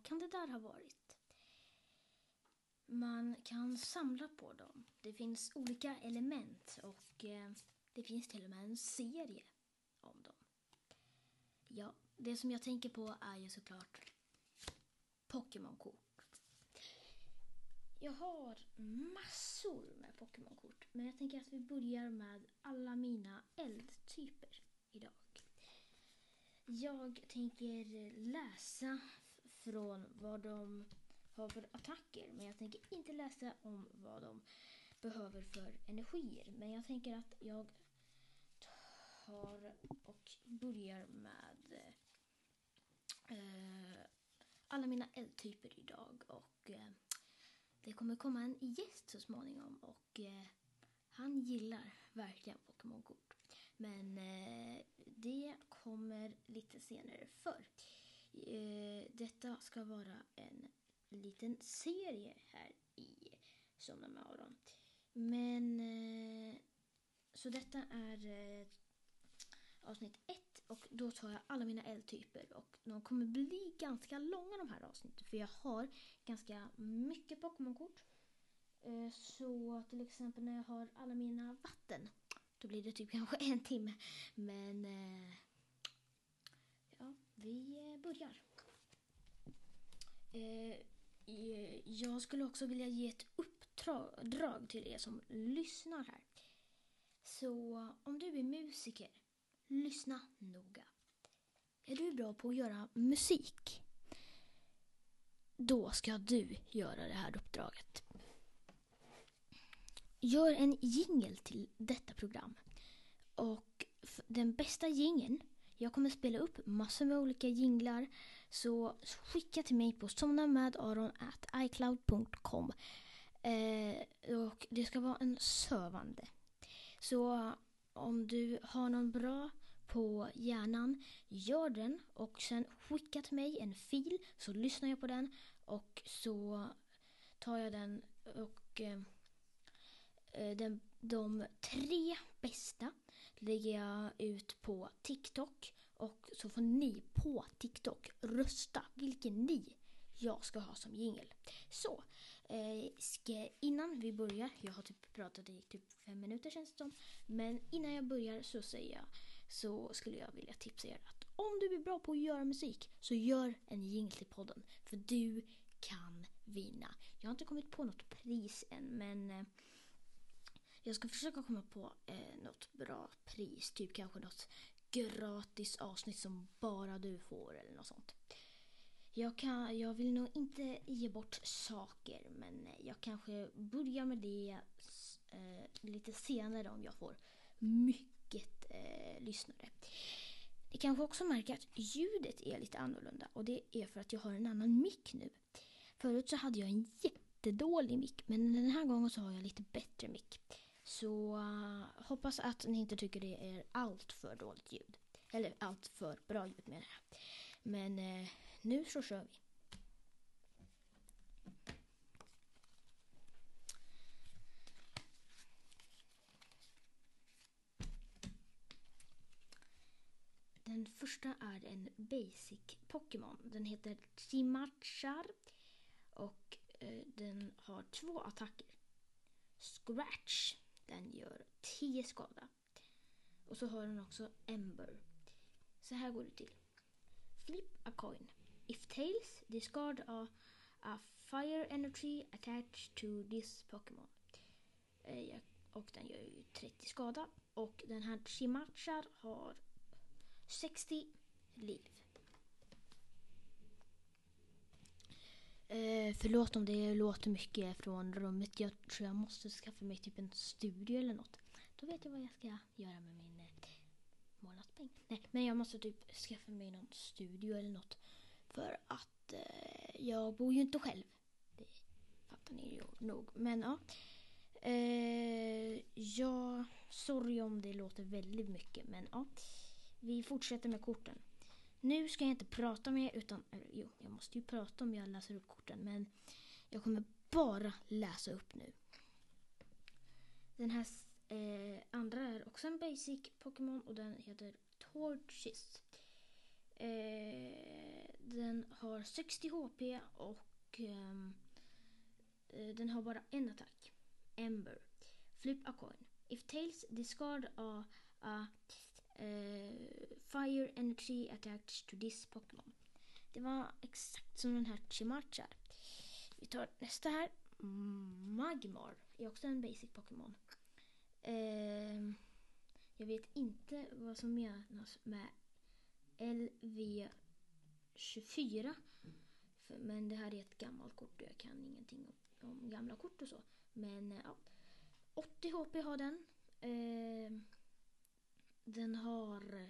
vad kan det där ha varit? Man kan samla på dem. Det finns olika element och eh, det finns till och med en serie om dem. Ja, det som jag tänker på är ju såklart Pokémon-kort. Jag har massor med Pokémon-kort, men jag tänker att vi börjar med alla mina eldtyper idag. Jag tänker läsa från vad de har för attacker, men jag tänker inte läsa om vad de behöver för energier. Men jag tänker att jag tar och börjar med eh, alla mina eldtyper idag och eh, det kommer komma en gäst så småningom och eh, han gillar verkligen Pokémon-kort. Men eh, det kommer lite senare för eh, Eh, detta ska vara en liten serie här i Somna med Aron. Men eh, så detta är eh, avsnitt ett och då tar jag alla mina eldtyper och de kommer bli ganska långa de här avsnitten för jag har ganska mycket Pokémon-kort. Eh, så till exempel när jag har alla mina vatten då blir det typ kanske en timme. Men eh, vi eh, börjar. Eh, jag skulle också vilja ge ett uppdrag till er som lyssnar här. Så om du är musiker Lyssna noga. Är du bra på att göra musik? Då ska du göra det här uppdraget. Gör en jingel till detta program. Och den bästa jingeln, jag kommer spela upp massor med olika jinglar. Så skicka till mig på somnamadaron.icloud.com. Eh, och det ska vara en sövande. Så om du har någon bra på hjärnan, gör den och sen skicka till mig en fil så lyssnar jag på den och så tar jag den och eh, eh, den, de tre bästa lägger jag ut på TikTok och så får ni på TikTok rösta vilken ni jag ska ha som jingel. Så, eh, ska, innan vi börjar, jag har typ pratat i typ fem minuter känns det som, men innan jag börjar så säger jag så skulle jag vilja tipsa er att om du är bra på att göra musik så gör en jingel till podden. För du kan vinna. Jag har inte kommit på något pris än men eh, jag ska försöka komma på eh, något bra pris. Typ kanske något gratis avsnitt som bara du får eller något sånt. Jag, kan, jag vill nog inte ge bort saker men eh, jag kanske börjar med det eh, lite senare om jag får mycket eh, lyssnare. Ni kanske också märker att ljudet är lite annorlunda och det är för att jag har en annan mick nu. Förut så hade jag en jättedålig mick men den här gången så har jag lite bättre mick. Så äh, hoppas att ni inte tycker det är allt för dåligt ljud. Eller allt för bra ljud menar jag. Men eh, nu så kör vi. Den första är en basic Pokémon. Den heter Chimachar och eh, den har två attacker. Scratch, den gör 10 skada. Och så har den också Ember. Så här går det till. Flip a coin. If tails, discard a, a fire energy attached to this Pokémon. Eh, och den gör ju 30 skada. Och den här Chimachar har 60 liv. Eh, förlåt om det låter mycket från rummet. Jag tror jag måste skaffa mig typ en studio eller något. Då vet jag vad jag ska göra med min eh, månadspeng. Nej, men jag måste typ skaffa mig någon studio eller något. För att eh, jag bor ju inte själv. Det fattar ni ju nog. Men ja. Eh, ja, sorry om det låter väldigt mycket. Men ja. Vi fortsätter med korten. Nu ska jag inte prata mer utan, jo, jag måste ju prata om jag läser upp korten men jag kommer bara läsa upp nu. Den här eh, andra är också en basic Pokémon och den heter Torchis. Eh, Den har 60 HP och ehm, eh, den har bara en attack. Ember. Flip a coin. If tails discard a, a Eh, fire energy attached to this Pokémon. Det var exakt som den här Chimarcha. Vi tar nästa här. Magmar är också en basic Pokémon. Ehm, jag vet inte vad som menas med LV24. För, men det här är ett gammalt kort och jag kan ingenting om, om gamla kort och så. Men eh, ja. 80 HP har den. Eh, den har eh,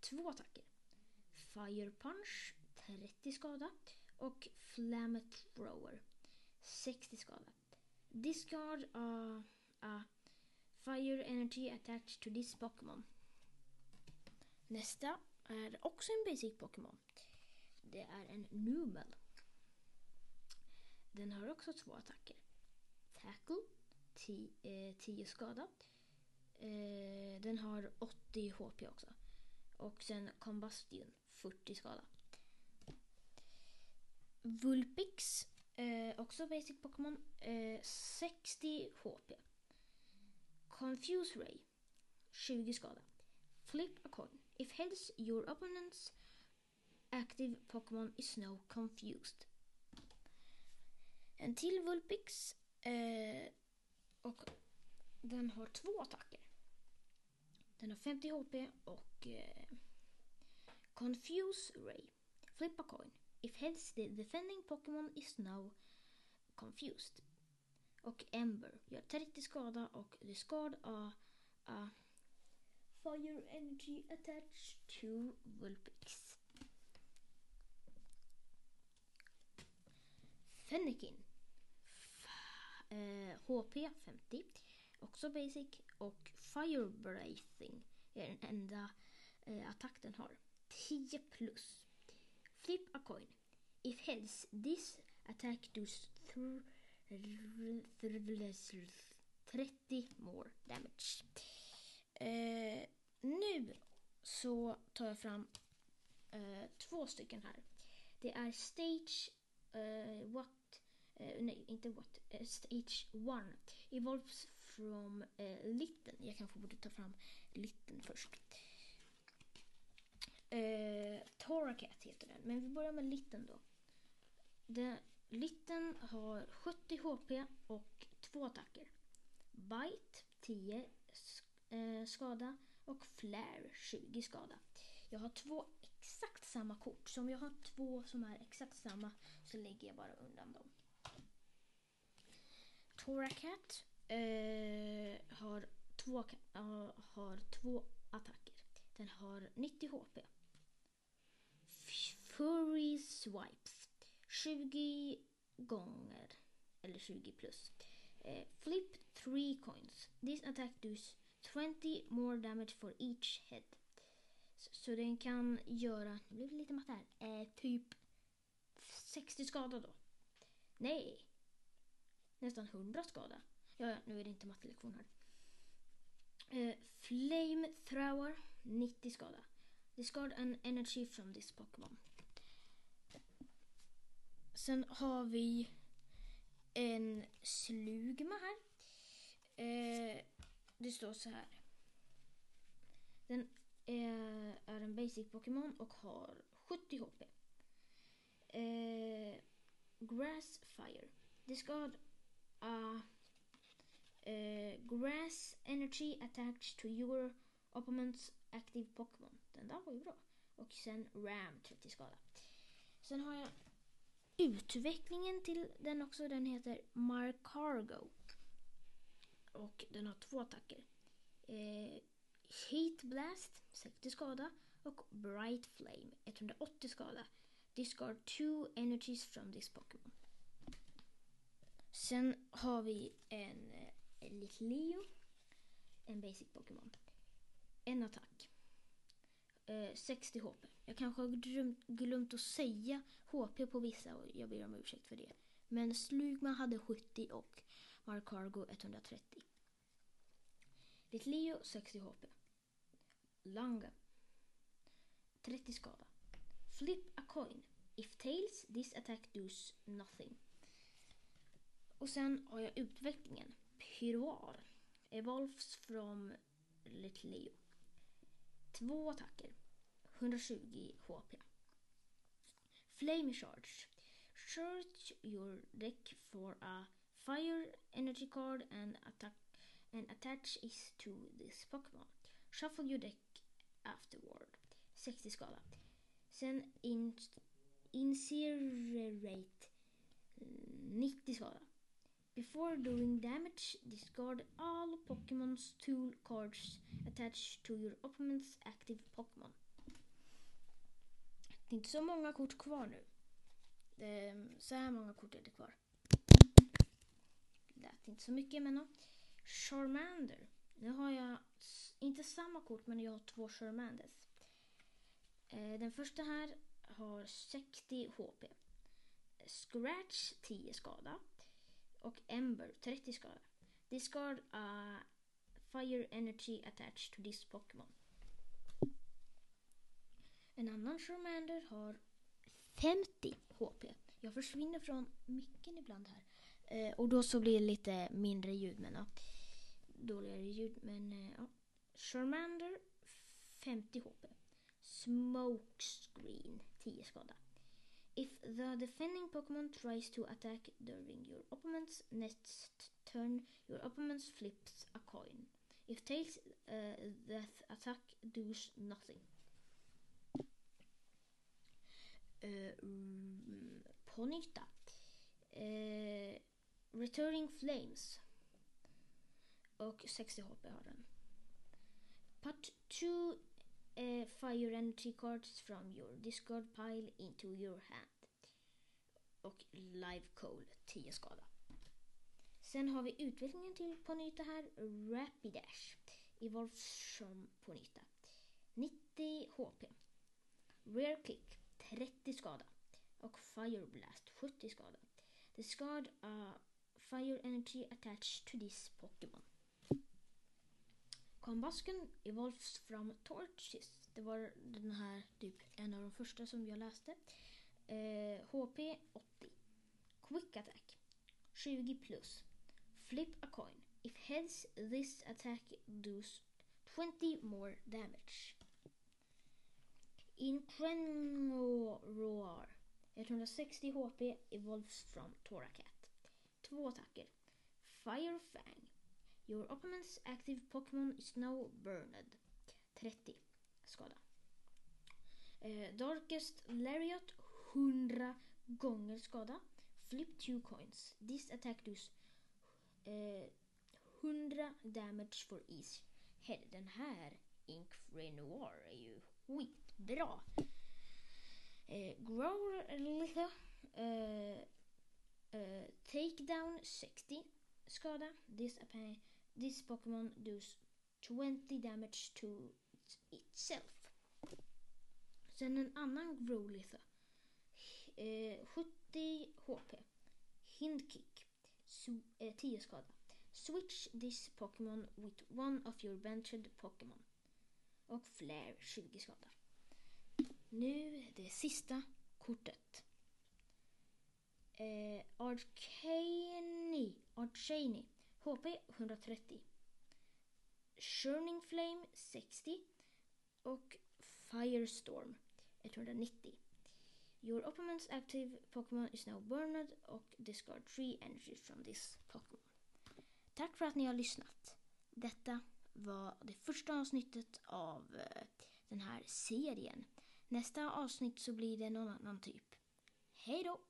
två attacker. Fire Punch 30 skada och Flamethrower 60 skada. Discard a, a Fire Energy attached to this Pokémon. Nästa är också en basic Pokémon. Det är en Numel. Den har också två attacker. Tackle 10 eh, skada. Eh, den har 80 HP också. Och sen Combustion 40 skada. Vulpix, eh, också basic Pokémon, eh, 60 HP. Confuse Ray, 20 skada. Flip a coin. If heads, your opponent's active Pokémon is now confused. En till Vulpix. Eh, och den har två attacker. Den har 50 HP och eh, Confuse Ray. Flip a coin. If heads, the defending Pokémon is now confused. Och Ember gör 30 skada och discard a, a Fire Energy attached to Vulpix. Fennekin. F- eh, HP 50. Också basic. Och Fire Breathing är den enda eh, attack den har. 10 plus. Flip a coin. If heads, this attack does 30 more damage. Eh, nu så tar jag fram eh, två stycken här. Det är Stage eh, What, eh, nej inte What, eh, Stage 1. Evolves from eh, Litten. Jag kanske borde ta fram Litten först. Eh, Toracat heter den, men vi börjar med Litten då. Den, Litten har 70 HP och två attacker. Bite 10 eh, skada och Flare 20 skada. Jag har två exakt samma kort. Så om jag har två som är exakt samma så lägger jag bara undan dem. Toracat eh, har, två, uh, har två attacker. Den har 90 HP. Fury Swipes 20 gånger, eller 20 plus. Eh, flip 3 coins. This attack does 20 more damage for each head. Så, så den kan göra, nu blev det lite matte här, eh, typ 60 skada då. Nej, nästan 100 skada. Ja, ja, nu är det inte mattelektion här. Eh, uh, Flame Thrower, 90 skada. Discard an energy from this Pokémon. Sen har vi en Slugma här. Eh, det står så här. Den är, är en basic Pokémon och har 70 HP. Eh, grass Fire. Discard a uh, Grass Energy attached to your opponent's active Pokémon. Den där var ju bra. Och sen Ram 30 skada. Sen har jag utvecklingen till den också. Den heter Markargo. Och den har två attacker. Eh, Heat Blast 60 skada och Bright Flame 180 skada. Discard two energies from this Pokémon. Sen har vi en eh, Litleo. En basic Pokémon. En attack. Eh, 60 HP. Jag kanske har glömt, glömt att säga HP på vissa och jag ber om ursäkt för det. Men Slugman hade 70 och Markargo 130. Litleo 60 HP. Langa 30 skada. Flip a coin. If tails, this attack does nothing. Och sen har jag utvecklingen. Pyroar. Evolves from Little Leo. Två attacker. 120 HP. Flame Charge. Search your deck for a fire energy card and attack and attach it to this Pokémon. Shuffle your deck afterward. 60 skada. Sen in, 90 mm, skada. Before doing damage, discard all Pokémon's tool cards attached to your opponent's active Pokémon. Det är inte så många kort kvar nu. Det, mm, så här många kort är det kvar. Det Lät inte så mycket men no. Charmander. Nu har jag inte samma kort men jag har två Charmanders. Eh, den första här har 60 HP. Scratch 10 skada. Och Ember 30 skada. Discard a fire energy attached to this Pokémon. En annan Charmander har 50 HP. Jag försvinner från micken ibland här. Eh, och då så blir det lite mindre ljud men ja. Dåligare ljud men eh, ja. Charmander 50 HP. Smokescreen 10 skada. If the defending Pokémon tries to attack during your opponent's next turn, your opponent flips a coin. If tails, uh, that attack does nothing. Uh, Ponyta. Uh, Returning Flames. Och 60 HP har den. Put two uh, fire energy cards from your discard pile into your hand. Och live coal 10 skada. Sen har vi utvecklingen till Ponyta här. Rapidash. Evolves som Ponyta. 90 HP. Rare Kick 30 skada. Och Fire Blast 70 skada. Discard a fire energy attached to this Pokémon. Combustion evolves from Torches. Det var den här typ en av de första som jag läste. Eh, HP 80. Quick attack 20 plus. Flip a coin. If heads this attack does 20 more damage. Increnoar 160 HP evolves from Toracat. Två attacker. Firefang. Your opponent's active Pokémon is now burned. 30 skada. Eh, Darkest Lariat 100 gånger skada. Flip two coins. This attack does eh, 100 damage for each head. Den här Ink Renoir är ju skitbra. Eh, Grower lite. Eh, eh, takedown 60 skada. This, this Pokémon does 20 damage to itself. Sen en annan Growlithe. Eh, 70 HP. Hindkick. Su- eh, 10 skada. Switch this Pokémon with one of your benched Pokémon. Och Flare 20 skada. Nu det sista kortet. Eh, Arcane. Arcane. HP 130. Churning Flame 60. Och Firestorm 190. Your opponent's active Pokémon is now burned och discard 3 energy from this Pokémon. Tack för att ni har lyssnat. Detta var det första avsnittet av eh, den här serien. Nästa avsnitt så blir det någon annan typ. Hej då!